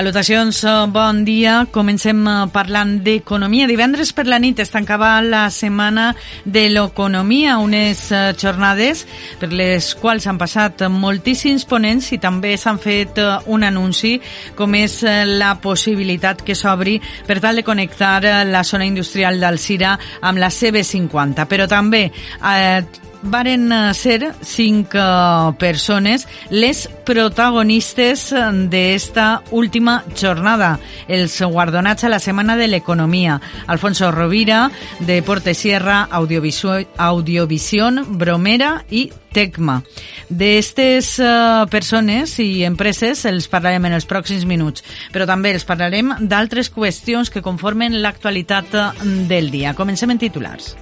Salutacions, eh, bon dia. Comencem eh, parlant d'economia. Divendres per la nit es tancava la setmana de l'economia, unes eh, jornades per les quals han passat moltíssims ponents i també s'han fet un anunci com és la possibilitat que s'obri per tal de connectar la zona industrial d'Alcira amb la CB50, però també eh, varen eh, ser cinc uh, persones les protagonistes d'esta última jornada, els guardonats a la Setmana de l'Economia. Alfonso Rovira, de Portesierra, Audiovisión, Audiovisión Bromera i Tecma. D'estes uh, persones i empreses els parlarem en els pròxims minuts, però també els parlarem d'altres qüestions que conformen l'actualitat del dia. Comencem en titulars.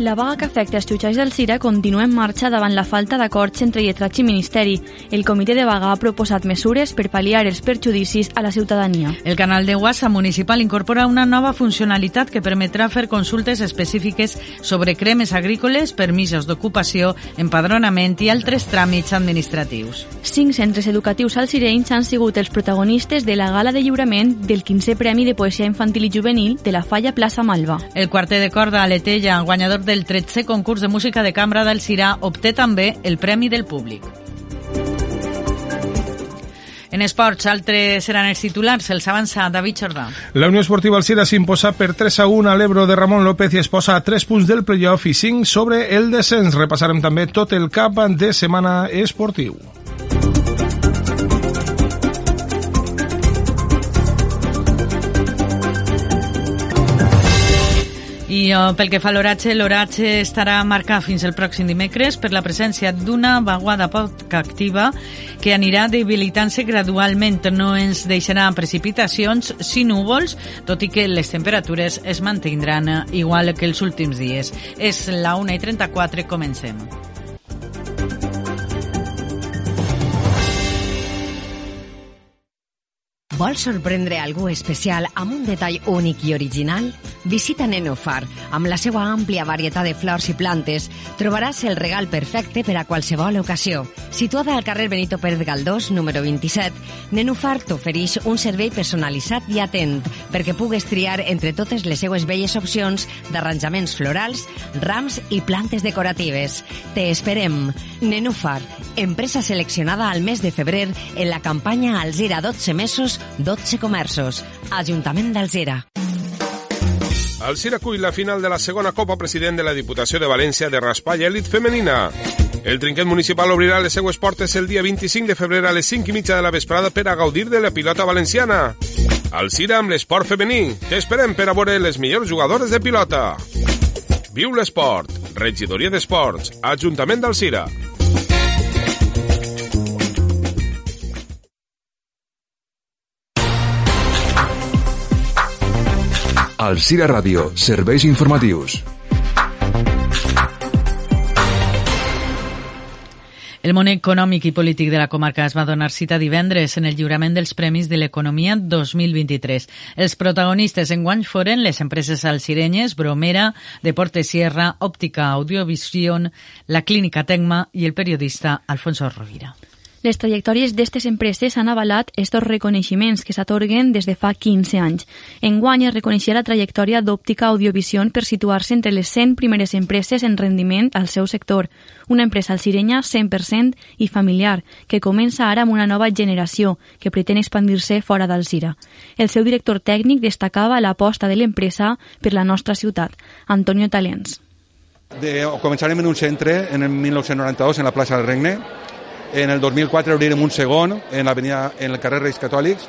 La vaga que afecta els jutjats del Cira continua en marxa davant la falta d'acords entre lletrats i Ministeri. El comitè de vaga ha proposat mesures per pal·liar els perjudicis a la ciutadania. El canal de WhatsApp municipal incorpora una nova funcionalitat que permetrà fer consultes específiques sobre cremes agrícoles, permisos d'ocupació, empadronament i altres tràmits administratius. Cinc centres educatius alcirenys han sigut els protagonistes de la gala de lliurament del 15è Premi de Poesia Infantil i Juvenil de la Falla Plaça Malva. El quartet de corda Aletella, guanyador del 13è concurs de música de cambra del Cirà obté també el Premi del Públic. En esports, altres seran els titulars, els avança David Jordà. La Unió Esportiva Alcira s'imposa per 3 a 1 a l'Ebro de Ramon López i es posa a 3 punts del playoff i 5 sobre el descens. Repassarem també tot el cap de setmana esportiu. I uh, pel que fa a l'oratge, l'oratge estarà marcat fins el pròxim dimecres per la presència d'una vaguada poc activa que anirà debilitant-se gradualment. No ens deixarà precipitacions si núvols, tot i que les temperatures es mantindran igual que els últims dies. És la 1 i 34, comencem. Vols sorprendre algú especial amb un detall únic i original? Visita Nenofar. Amb la seva àmplia varietat de flors i plantes, trobaràs el regal perfecte per a qualsevol ocasió. Situada al carrer Benito Pérez Galdós, número 27, Nenofar t'ofereix un servei personalitzat i atent perquè pugues triar entre totes les seues belles opcions d'arranjaments florals, rams i plantes decoratives. Te esperem. Nenufar, empresa seleccionada al mes de febrer en la campanya Alzira 12 mesos 12 comerços. Ajuntament d'Alzira. Alzira cull la final de la segona Copa President de la Diputació de València de raspall elit femenina. El trinquet municipal obrirà les seues portes el dia 25 de febrer a les 5 i mitja de la vesprada per a gaudir de la pilota valenciana. Alzira amb l'esport femení. T'esperem per a veure les millors jugadores de pilota. Viu l'esport. Regidoria d'Esports. Ajuntament d'Alzira. Alcira Ràdio, serveis informatius. El món econòmic i polític de la comarca es va donar cita divendres en el lliurament dels Premis de l'Economia 2023. Els protagonistes enguany foren les empreses alcirenyes, Bromera, Deportes Sierra, Òptica Audiovisión, la Clínica Tecma i el periodista Alfonso Rovira. Les trajectòries d'aquestes empreses han avalat estos reconeixements que s'atorguen des de fa 15 anys. Enguany es reconeixia la trajectòria d'Òptica Audiovisión per situar-se entre les 100 primeres empreses en rendiment al seu sector. Una empresa alcirenya 100% i familiar, que comença ara amb una nova generació que pretén expandir-se fora d'Alcira. El seu director tècnic destacava l'aposta de l'empresa per la nostra ciutat, Antonio Talents. De, començarem en un centre en el 1992 en la plaça del Regne en el 2004 obrirem un segon en, en el carrer Reis Catòlics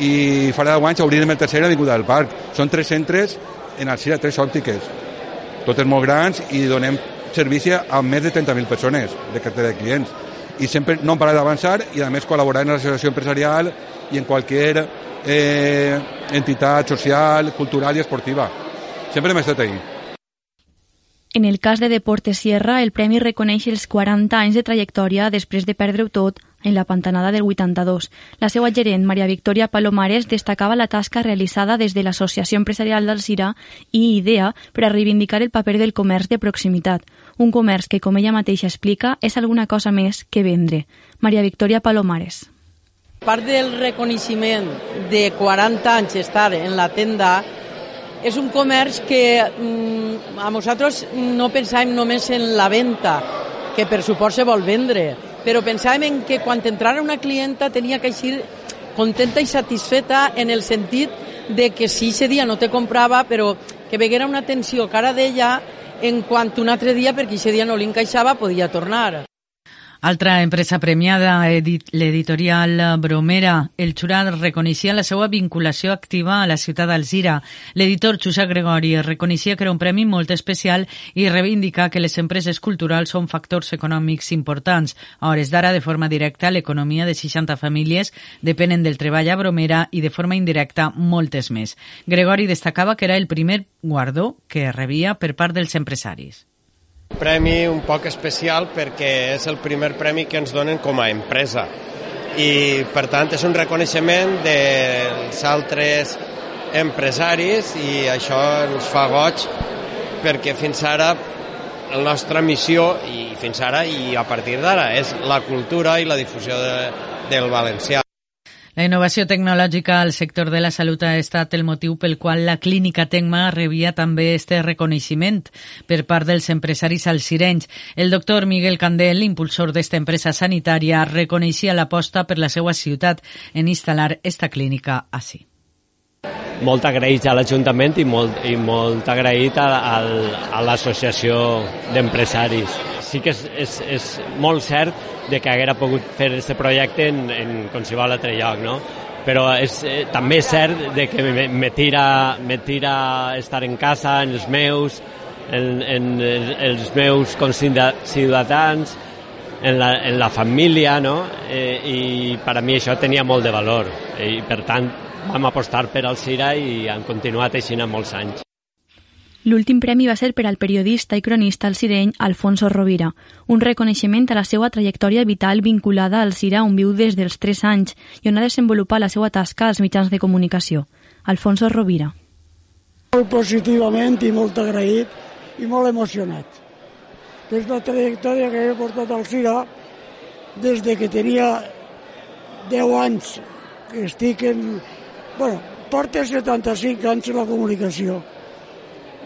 i farà 10 anys obrirem el tercer a l'Avinguda del Parc. Són tres centres en Alcira, tres òptiques, totes molt grans i donem servici a més de 30.000 persones de cartera de clients. I sempre no hem parat d'avançar i a més col·laborar en l'associació empresarial i en qualsevol eh, entitat social, cultural i esportiva. Sempre hem estat ahí. En el cas de Deportes Sierra, el premi reconeix els 40 anys de trajectòria després de perdre-ho tot en la Pantanada del 82. La seva gerent, Maria Victoria Palomares, destacava la tasca realitzada des de l'Associació Empresarial d'Alcira i IDEA per a reivindicar el paper del comerç de proximitat, un comerç que, com ella mateixa explica, és alguna cosa més que vendre. Maria Victoria Palomares. Part del reconeixement de 40 anys estar en la tenda és un comerç que mm, a nosaltres no pensàvem només en la venda, que per suport se vol vendre, però pensàvem en que quan entrara una clienta tenia que eixir contenta i satisfeta en el sentit de que si ese dia no te comprava, però que veguera una atenció cara d'ella en quant un altre dia, perquè ese dia no li encaixava, podia tornar. Altra empresa premiada, l'editorial Bromera. El jurat reconeixia la seva vinculació activa a la ciutat d'Alzira. L'editor Josep Gregori reconeixia que era un premi molt especial i reivindica que les empreses culturals són factors econòmics importants. A hores d'ara, de forma directa, l'economia de 60 famílies depenen del treball a Bromera i de forma indirecta moltes més. Gregori destacava que era el primer guardó que rebia per part dels empresaris premi un poc especial perquè és el primer premi que ens donen com a empresa i per tant és un reconeixement dels altres empresaris i això ens fa goig perquè fins ara la nostra missió i fins ara i a partir d'ara és la cultura i la difusió de, del valencià. La innovació tecnològica al sector de la salut ha estat el motiu pel qual la clínica Tecma rebia també este reconeixement per part dels empresaris alcirenys. El doctor Miguel Candel, impulsor d'esta empresa sanitària, reconeixia l'aposta per la seva ciutat en instal·lar esta clínica així molt agraïts a l'Ajuntament i molt, i molt agraït a, a l'Associació d'Empresaris. Sí que és, és, és molt cert de que haguera pogut fer aquest projecte en, en qualsevol altre lloc, no? però és, eh, també és cert de que me, me, tira, me tira estar en casa, en els meus, en, en, en els meus ciutadans, en la, en la família, no? Eh, i per a mi això tenia molt de valor. I per tant, vam apostar per al Cira i han continuat així molts anys. L'últim premi va ser per al periodista i cronista alcireny Alfonso Rovira, un reconeixement a la seva trajectòria vital vinculada al Cira on viu des dels 3 anys i on ha desenvolupat la seva tasca als mitjans de comunicació. Alfonso Rovira. Molt positivament i molt agraït i molt emocionat. És la trajectòria que he portat al Cira des de que tenia 10 anys estic en... Bueno, porta 75 anys en la comunicació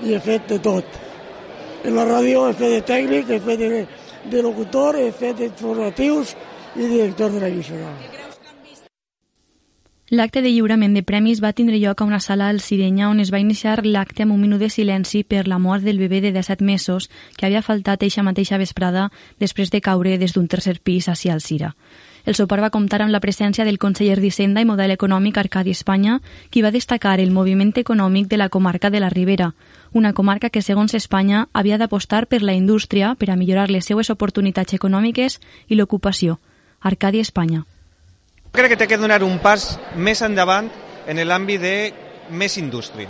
i he fet de tot. En la ràdio he fet de tècnic, he fet de, de locutor, he fet d'informatius i director de l'emissora. L'acte de lliurament de premis va tindre lloc a una sala al Sirenya on es va iniciar l'acte amb un minut de silenci per la mort del bebè de 17 mesos que havia faltat eixa mateixa vesprada després de caure des d'un tercer pis hacia el Sira. El sopar va comptar amb la presència del conseller d'Hisenda i Model Econòmic Arcadi Espanya, qui va destacar el moviment econòmic de la comarca de la Ribera, una comarca que, segons Espanya, havia d'apostar per la indústria per a millorar les seues oportunitats econòmiques i l'ocupació. Arcadi Espanya. Crec que té que donar un pas més endavant en l'àmbit de més indústria.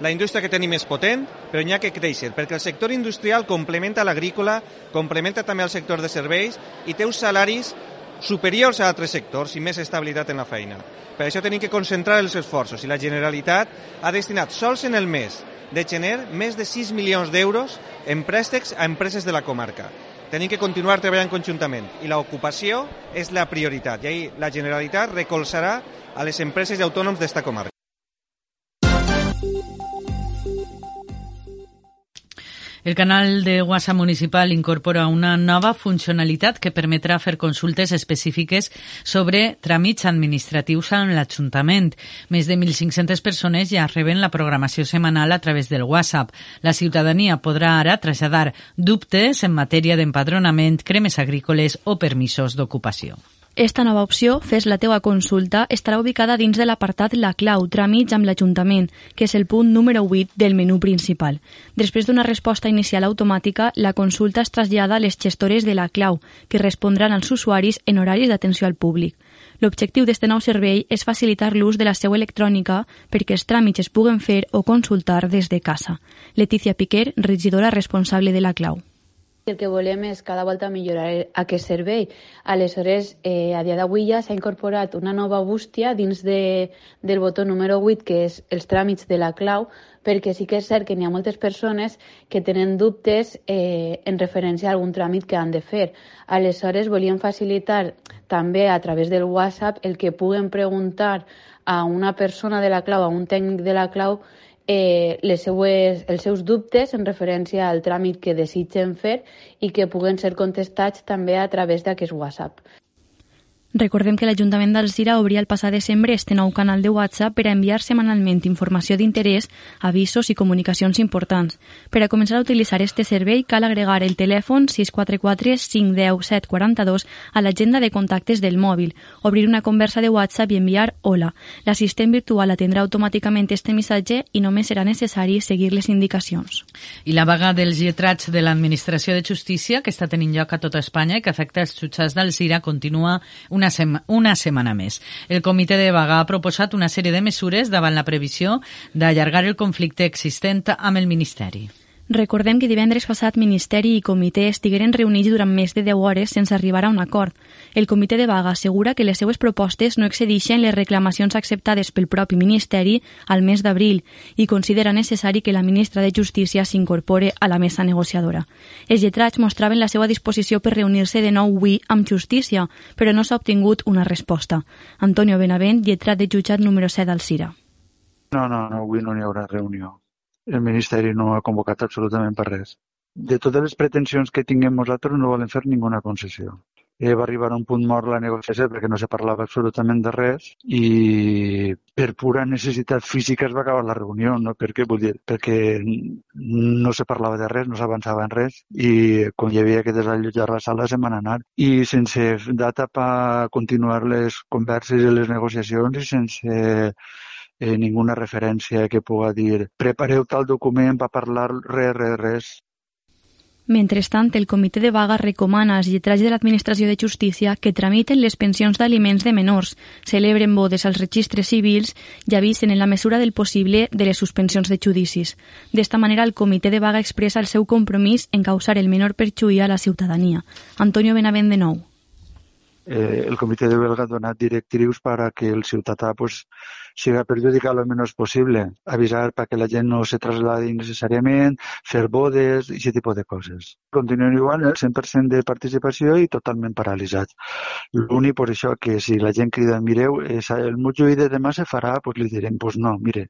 La indústria que tenim és potent, però n'hi ha que créixer, perquè el sector industrial complementa l'agrícola, complementa també el sector de serveis i té uns salaris superiors a altres sectors i més estabilitat en la feina. Per això tenim que concentrar els esforços i la Generalitat ha destinat sols en el mes de gener més de 6 milions d'euros en préstecs a empreses de la comarca. Tenim que continuar treballant conjuntament i l'ocupació és la prioritat i ahir la Generalitat recolzarà a les empreses i autònoms d'esta comarca. El canal de WhatsApp municipal incorpora una nova funcionalitat que permetrà fer consultes específiques sobre tràmits administratius amb l'Ajuntament. Més de 1.500 persones ja reben la programació setmanal a través del WhatsApp. La ciutadania podrà ara traslladar dubtes en matèria d'empadronament, cremes agrícoles o permisos d'ocupació. Esta nova opció, Fes la teua consulta, estarà ubicada dins de l'apartat La clau, tràmits amb l'Ajuntament, que és el punt número 8 del menú principal. Després d'una resposta inicial automàtica, la consulta es trasllada a les gestores de La clau, que respondran als usuaris en horaris d'atenció al públic. L'objectiu d'aquest nou servei és facilitar l'ús de la seu electrònica perquè els tràmits es puguen fer o consultar des de casa. Letícia Piquer, regidora responsable de La clau. El que volem és cada volta millorar aquest servei. Aleshores, eh, a dia d'avui ja s'ha incorporat una nova bústia dins de, del botó número 8, que és els tràmits de la clau, perquè sí que és cert que n'hi ha moltes persones que tenen dubtes eh, en referència a algun tràmit que han de fer. Aleshores, volíem facilitar també a través del WhatsApp el que puguen preguntar a una persona de la clau, a un tècnic de la clau, eh, les seues, els seus dubtes en referència al tràmit que desitgen fer i que puguen ser contestats també a través d'aquest WhatsApp. Recordem que l'Ajuntament d'Alzira obria el passat desembre este nou canal de WhatsApp per a enviar setmanalment informació d'interès, avisos i comunicacions importants. Per a començar a utilitzar este servei cal agregar el telèfon 644 510 742 a l'agenda de contactes del mòbil, obrir una conversa de WhatsApp i enviar hola. L'assistent virtual atendrà automàticament este missatge i només serà necessari seguir les indicacions. I la vaga dels lletrats de l'Administració de Justícia, que està tenint lloc a tota Espanya i que afecta els jutjats d'Alzira, continua una una, sema, una setmana més. El comitè de vaga ha proposat una sèrie de mesures davant la previsió d'allargar el conflicte existent amb el Ministeri. Recordem que divendres passat Ministeri i Comitè estigueren reunits durant més de 10 hores sense arribar a un acord. El Comitè de Vaga assegura que les seues propostes no excedeixen les reclamacions acceptades pel propi Ministeri al mes d'abril i considera necessari que la ministra de Justícia s'incorpore a la mesa negociadora. Els lletrats mostraven la seva disposició per reunir-se de nou avui amb Justícia, però no s'ha obtingut una resposta. Antonio Benavent, lletrat de jutjat número 7 al CIRA. No, no, no, avui no hi haurà reunió el Ministeri no ha convocat absolutament per res. De totes les pretensions que tinguem nosaltres no volem fer ninguna concessió. Eh, va arribar a un punt mort la negociació perquè no se parlava absolutament de res i per pura necessitat física es va acabar la reunió, no? perquè, vull dir, perquè no se parlava de res, no s'avançava en res i quan hi havia que desallotjar la sala se'n van anar. I sense data per continuar les converses i les negociacions i sense eh, ninguna referència que puga dir prepareu tal document per parlar res, res, res. Mentrestant, el Comitè de Vaga recomana als lletrats de l'Administració de Justícia que tramiten les pensions d'aliments de menors, celebren bodes als registres civils i avisen en la mesura del possible de les suspensions de judicis. D'esta manera, el Comitè de Vaga expressa el seu compromís en causar el menor perjuí a la ciutadania. Antonio Benavent de nou. Eh, el Comitè de Belga ha donat directrius per a que el ciutadà pues, siga perjudicat el menys possible, avisar perquè la gent no se trasladi innecessàriament, fer bodes, i aquest tipus de coses. Continuen igual, el 100% de participació i totalment paralitzats. L'únic, per això, que si la gent crida, mireu, és, el mojuí de demà se farà, pues li direm, pues no, mire,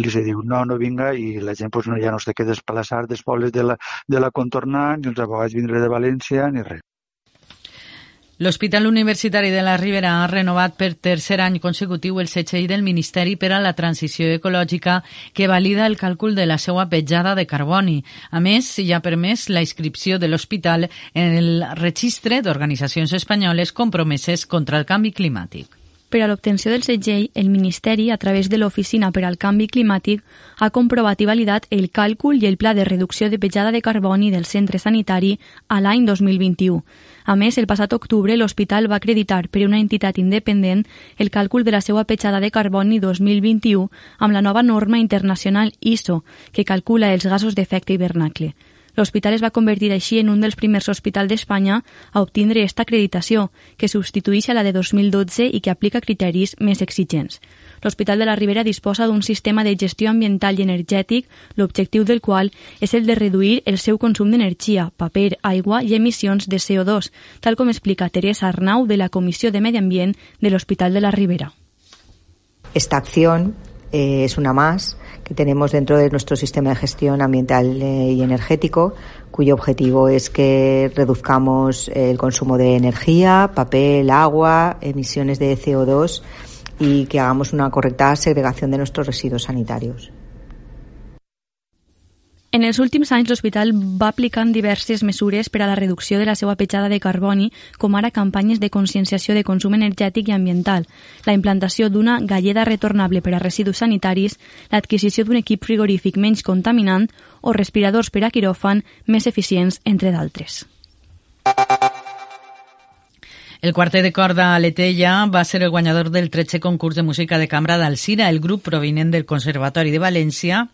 li se diu no, no vinga i la gent pues, no, ja no es té que desplaçar dels pobles de la, de la contornant, ni els abogats vindre de València, ni res. L'Hospital Universitari de la Ribera ha renovat per tercer any consecutiu el setxell del Ministeri per a la Transició Ecològica que valida el càlcul de la seva petjada de carboni. A més, hi ha permès la inscripció de l'hospital en el registre d'organitzacions espanyoles compromeses contra el canvi climàtic. Per a l'obtenció del segell, el Ministeri, a través de l'Oficina per al Canvi Climàtic, ha comprovat i validat el càlcul i el pla de reducció de petjada de carboni del centre sanitari a l'any 2021. A més, el passat octubre l'hospital va acreditar per una entitat independent el càlcul de la seva petjada de carboni 2021 amb la nova norma internacional ISO, que calcula els gasos d'efecte hivernacle. L'hospital es va convertir així en un dels primers hospitals d'Espanya a obtindre aquesta acreditació, que substitueix a la de 2012 i que aplica criteris més exigents. L'Hospital de la Ribera disposa d'un sistema de gestió ambiental i energètic, l'objectiu del qual és el de reduir el seu consum d'energia, paper, aigua i emissions de CO2, tal com explica Teresa Arnau de la Comissió de Medi Ambient de l'Hospital de la Ribera. Esta acción eh, es una más que tenemos dentro de nuestro sistema de gestión ambiental eh, y energético, cuyo objetivo es que reduzcamos el consumo de energía, papel, agua, emisiones de CO2 y que hagamos una correcta segregación de nuestros residuos sanitarios. En els últims anys, l'hospital va aplicant diverses mesures per a la reducció de la seva petjada de carboni, com ara campanyes de conscienciació de consum energètic i ambiental, la implantació d'una galleda retornable per a residus sanitaris, l'adquisició d'un equip frigorífic menys contaminant o respiradors per a quiròfan més eficients, entre d'altres. El quartet de corda Letella va ser el guanyador del 13è concurs de música de cambra d'Alcira, el grup provinent del Conservatori de València,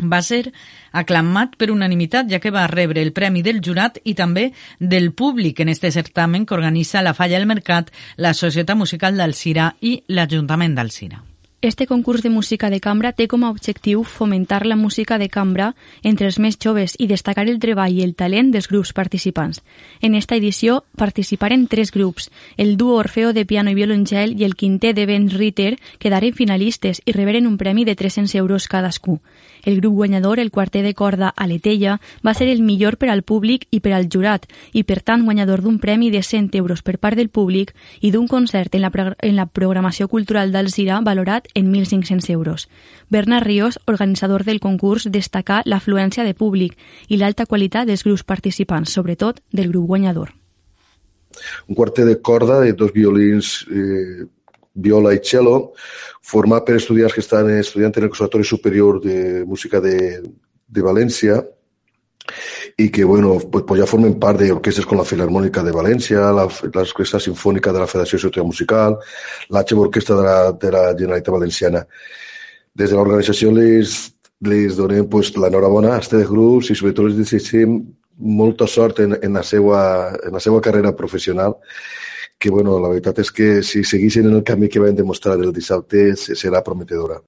va ser aclamat per unanimitat, ja que va rebre el premi del jurat i també del públic en este certamen que organitza la Falla del Mercat, la Societat Musical d'Alcira i l'Ajuntament d'Alcira. Este concurs de música de cambra té com a objectiu fomentar la música de cambra entre els més joves i destacar el treball i el talent dels grups participants. En esta edició participaren tres grups, el duo Orfeo de piano i violoncel i el quintet de Ben Ritter quedaren finalistes i reberen un premi de 300 euros cadascú. El grup guanyador, el quartet de corda Aletella, va ser el millor per al públic i per al jurat i, per tant, guanyador d'un premi de 100 euros per part del públic i d'un concert en la, en la programació cultural d'Alzira valorat en 1.500 euros. Bernard Ríos, organitzador del concurs, destacà l'afluència de públic i l'alta qualitat dels grups participants, sobretot del grup guanyador. Un quartet de corda de dos violins eh, viola i cello, format per estudiants que estan estudiant en el Conservatori Superior de Música de, de València i que bueno, pues, pues ja formen part d'orquestres com la Filarmònica de València, l'Orquestra Sinfònica de la Federació Ciutat Musical, l'H Orquestra de la, de la Generalitat Valenciana. Des de l'organització les, les donem pues, l'enhorabona a aquests grups i sobretot els desitgem molta sort en, en, la seva, en la seva carrera professional que bueno, la veritat és que si seguissin en el camí que van demostrar el dissabte serà prometedora.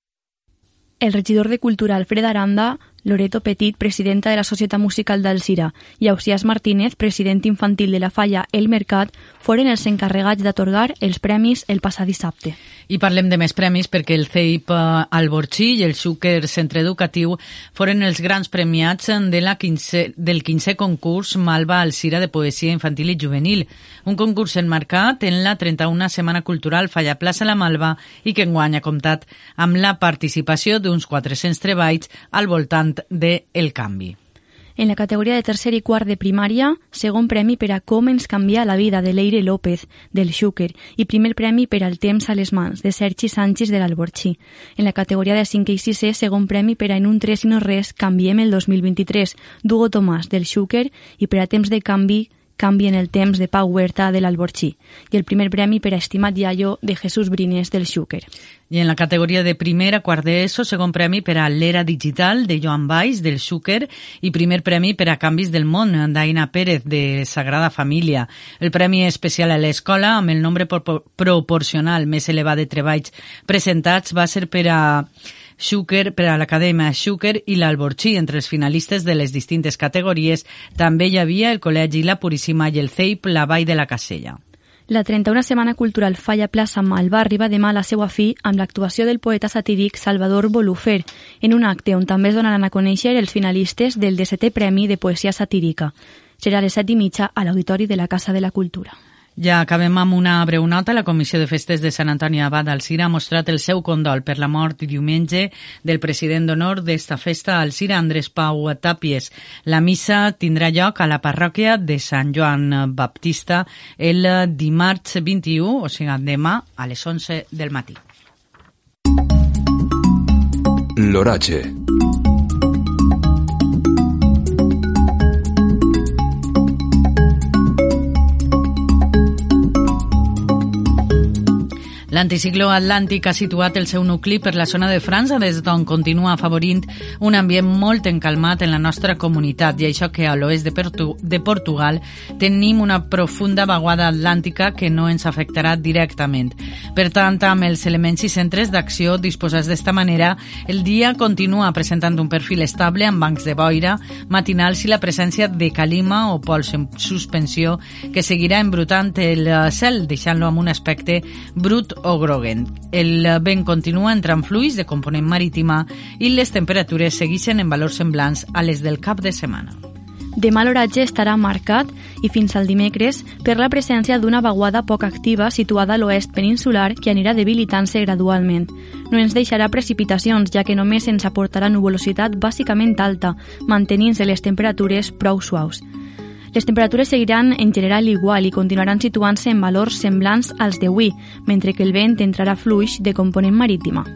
El regidor de Cultura Alfred Aranda Loreto Petit, presidenta de la Societat Musical d'Alcira, i Ausiàs Martínez, president infantil de la Falla El Mercat, foren els encarregats d'atorgar els premis el passat dissabte. I parlem de més premis perquè el CEIP Alborxí i el Xúquer Centre Educatiu foren els grans premiats de la 15, del 15è concurs Malva Alcira de Poesia Infantil i Juvenil, un concurs enmarcat en la 31a Setmana Cultural Falla Plaça La Malva i que enguany ha comptat amb la participació d'uns 400 treballs al voltant de El Canvi. En la categoria de tercer i quart de primària, segon premi per a Com ens canvia la vida de Leire López, del Xúquer, i primer premi per al Temps a les mans, de Sergi Sánchez de l'Alborxí. En la categoria de 5 i 6 segon premi per a En un 3 i no res, Canviem el 2023, Dugo Tomàs, del Xúquer, i per a Temps de canvi, Canvi en el temps de Pau Huerta de l'Alborxí i el primer premi per a Estimat Iaio de Jesús Brines del Xúquer. I en la categoria de primera, quart d'ESO, segon premi per a l'Era Digital de Joan Baix del Xúquer i primer premi per a Canvis del Món d'Aina Pérez de Sagrada Família. El premi especial a l'escola amb el nombre proporcional més elevat de treballs presentats va ser per a Xúquer per a l'Acadèmia Xúquer i l'Alborxí. Entre els finalistes de les distintes categories també hi havia el Col·legi La Puríssima i el CEIP La Vall de la Casella. La 31 Setmana Cultural Falla Plaça Malva arriba demà a la seva fi amb l'actuació del poeta satíric Salvador Bolufer en un acte on també es donaran a conèixer els finalistes del 17è Premi de Poesia Satírica. Serà a les 7 i mitja a l'Auditori de la Casa de la Cultura. Ja acabem amb una breu nota. La Comissió de Festes de Sant Antoni Abad Alcira ha mostrat el seu condol per la mort diumenge del president d'honor d'esta festa, Alcira Andrés Pau Tàpies. La missa tindrà lloc a la parròquia de Sant Joan Baptista el dimarts 21, o sigui, demà a les 11 del matí. L'oratge. L'anticicló atlàntic ha situat el seu nucli per la zona de França, des d'on continua afavorint un ambient molt encalmat en la nostra comunitat, i això que a l'oest de, Portu de Portugal tenim una profunda vaguada atlàntica que no ens afectarà directament. Per tant, amb els elements i centres d'acció disposats d'esta manera, el dia continua presentant un perfil estable amb bancs de boira matinals i la presència de calima o pols en suspensió que seguirà embrutant el cel, deixant-lo amb un aspecte brut o groguent. El vent continua entrant fluix de component marítima i les temperatures segueixen en valors semblants a les del cap de setmana. Demà l'oratge estarà marcat i fins al dimecres per la presència d'una vaguada poc activa situada a l'oest peninsular que anirà debilitant-se gradualment. No ens deixarà precipitacions, ja que només ens aportarà nuvolositat bàsicament alta, mantenint-se les temperatures prou suaus. Les temperatures seguiran en general igual i continuaran situant-se en valors semblants als d'avui, mentre que el vent entrarà fluix de component marítima.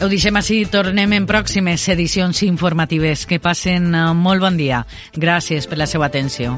Ho deixem així, tornem en pròximes edicions informatives. Que passen eh, molt bon dia. Gràcies per la seva atenció.